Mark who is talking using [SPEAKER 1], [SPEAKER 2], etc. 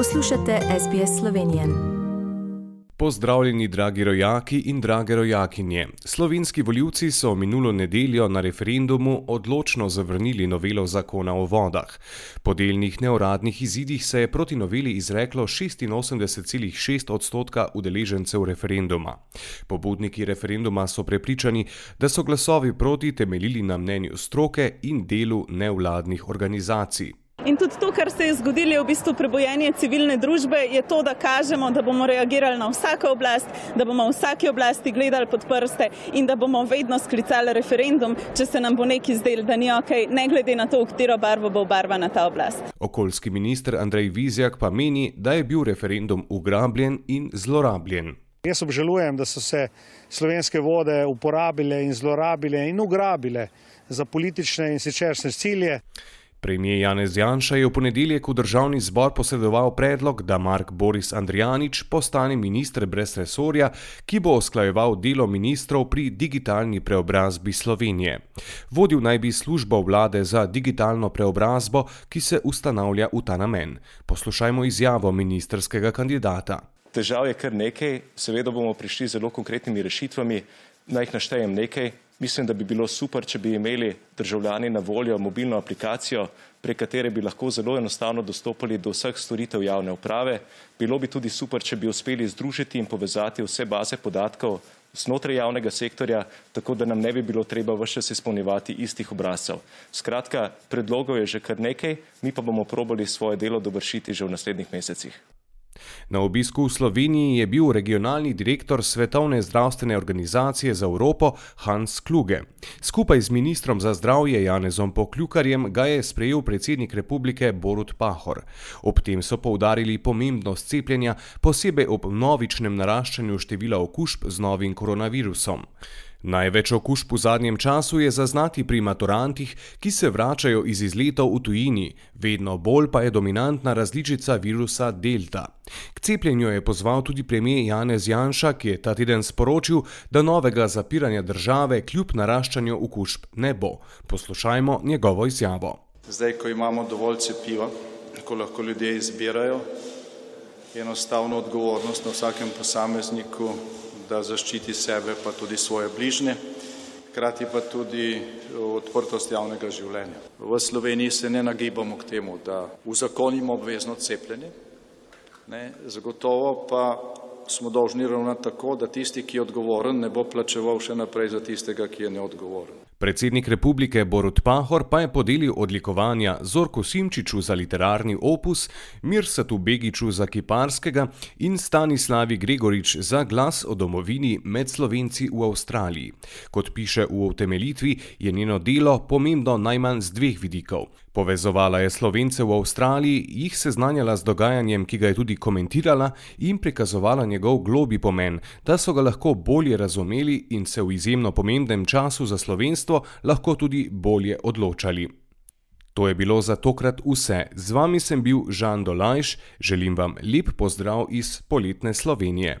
[SPEAKER 1] Poslušate SBS Slovenijo.
[SPEAKER 2] Pozdravljeni, dragi rojaki in drage rojakinje. Slovenski voljivci so minulo nedeljo na referendumu odločno zavrnili novelo zakona o vodah. Po delnih neuradnih izidih se je proti noveli izreklo 86,6 odstotka udeležencev referenduma. Pobudniki referenduma so prepričani, da so glasovi proti temeljili na mnenju stroke in delu nevladnih organizacij.
[SPEAKER 3] In tudi to, kar se je zgodilo, je v bistvu prebojenje civilne družbe, je to, da kažemo, da bomo reagirali na vsako oblast, da bomo vsaki oblasti gledali pod prste in da bomo vedno sklicali referendum, če se nam bo neki zdel, da ni ok, ne glede na to, v katero barvo bo obarvana ta oblast.
[SPEAKER 2] Okoljski minister Andrej Vizjak pa meni, da je bil referendum ugrabljen in zlorabljen.
[SPEAKER 4] Jaz obžalujem, da so se slovenske vode uporabile in zlorabile in ugrabile za politične in siceršne cilje.
[SPEAKER 2] Premijer Janez Janša je v ponedeljek v državni zbor posredoval predlog, da Mark Boris Andrijanič postane ministr brez resorja, ki bo usklajeval delo ministrov pri digitalni preobrazbi Slovenije. Vodil naj bi službo vlade za digitalno preobrazbo, ki se ustanavlja v ta namen. Poslušajmo izjavo ministerskega kandidata.
[SPEAKER 5] Težav je kar nekaj, seveda bomo prišli z zelo konkretnimi rešitvami. Naj jih naštejem nekaj. Mislim, da bi bilo super, če bi imeli državljani na voljo mobilno aplikacijo, prek katere bi lahko zelo enostavno dostopali do vseh storitev javne uprave. Bilo bi tudi super, če bi uspeli združiti in povezati vse baze podatkov znotraj javnega sektorja, tako da nam ne bi bilo treba vse čas izpolnjevati istih obrazcev. Skratka, predlogov je že kar nekaj, mi pa bomo probali svoje delo dovršiti že v naslednjih mesecih.
[SPEAKER 2] Na obisku v Sloveniji je bil regionalni direktor Svetovne zdravstvene organizacije za Evropo Hans Kluge. Skupaj z ministrom za zdravje Janezom Pokljukarjem ga je sprejel predsednik republike Borut Pahor. Ob tem so poudarili pomembnost cepljenja, posebej ob novičnem naraščanju števila okužb z novim koronavirusom. Največ okužb v zadnjem času je zaznati pri maturantih, ki se vračajo iz izletov v tujini, vedno bolj pa je dominantna različica virusa Delta. K cepljenju je pozval tudi premijer Janez Janša, ki je ta teden sporočil, da novega zapiranja države kljub naraščanju okužb ne bo. Poslušajmo njegovo izjavo.
[SPEAKER 6] Zdaj, ko imamo dovolj cepiva, ko lahko ljudje izbirajo, je enostavno odgovornost na vsakem posamezniku da zaščiti sebe, pa tudi svoje bližnje, hkrati pa tudi odprtost javnega življenja. V Sloveniji se ne nagibamo k temu, da uzakonimo obvezno cepljenje, ne, zagotovo pa smo dolžni ravnati tako, da tisti, ki je odgovoren, ne bo plačeval še naprej za tistega, ki je neodgovoren.
[SPEAKER 2] Predsednik republike Borut Pahor pa je podelil odlikovanja Zorku Simčiču za literarni opus, Mirsatu Begiču za kiparskega in Stanislavi Gregorič za glas o domovini med slovenci v Avstraliji. Kot piše v utemeljitvi, je njeno delo pomembno najmanj z dveh vidikov. Povezovala je slovence v Avstraliji, jih seznanjala z dogajanjem, ki ga je tudi komentirala, in prikazovala njegov globi pomen, da so ga lahko bolje razumeli in se v izjemno pomembnem času za slovenstvo lahko tudi bolje odločali. To je bilo za tokrat vse. Z vami sem bil Žan Dolajš, želim vam lep pozdrav iz poletne Slovenije.